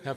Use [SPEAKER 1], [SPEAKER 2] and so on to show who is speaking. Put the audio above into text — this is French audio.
[SPEAKER 1] Après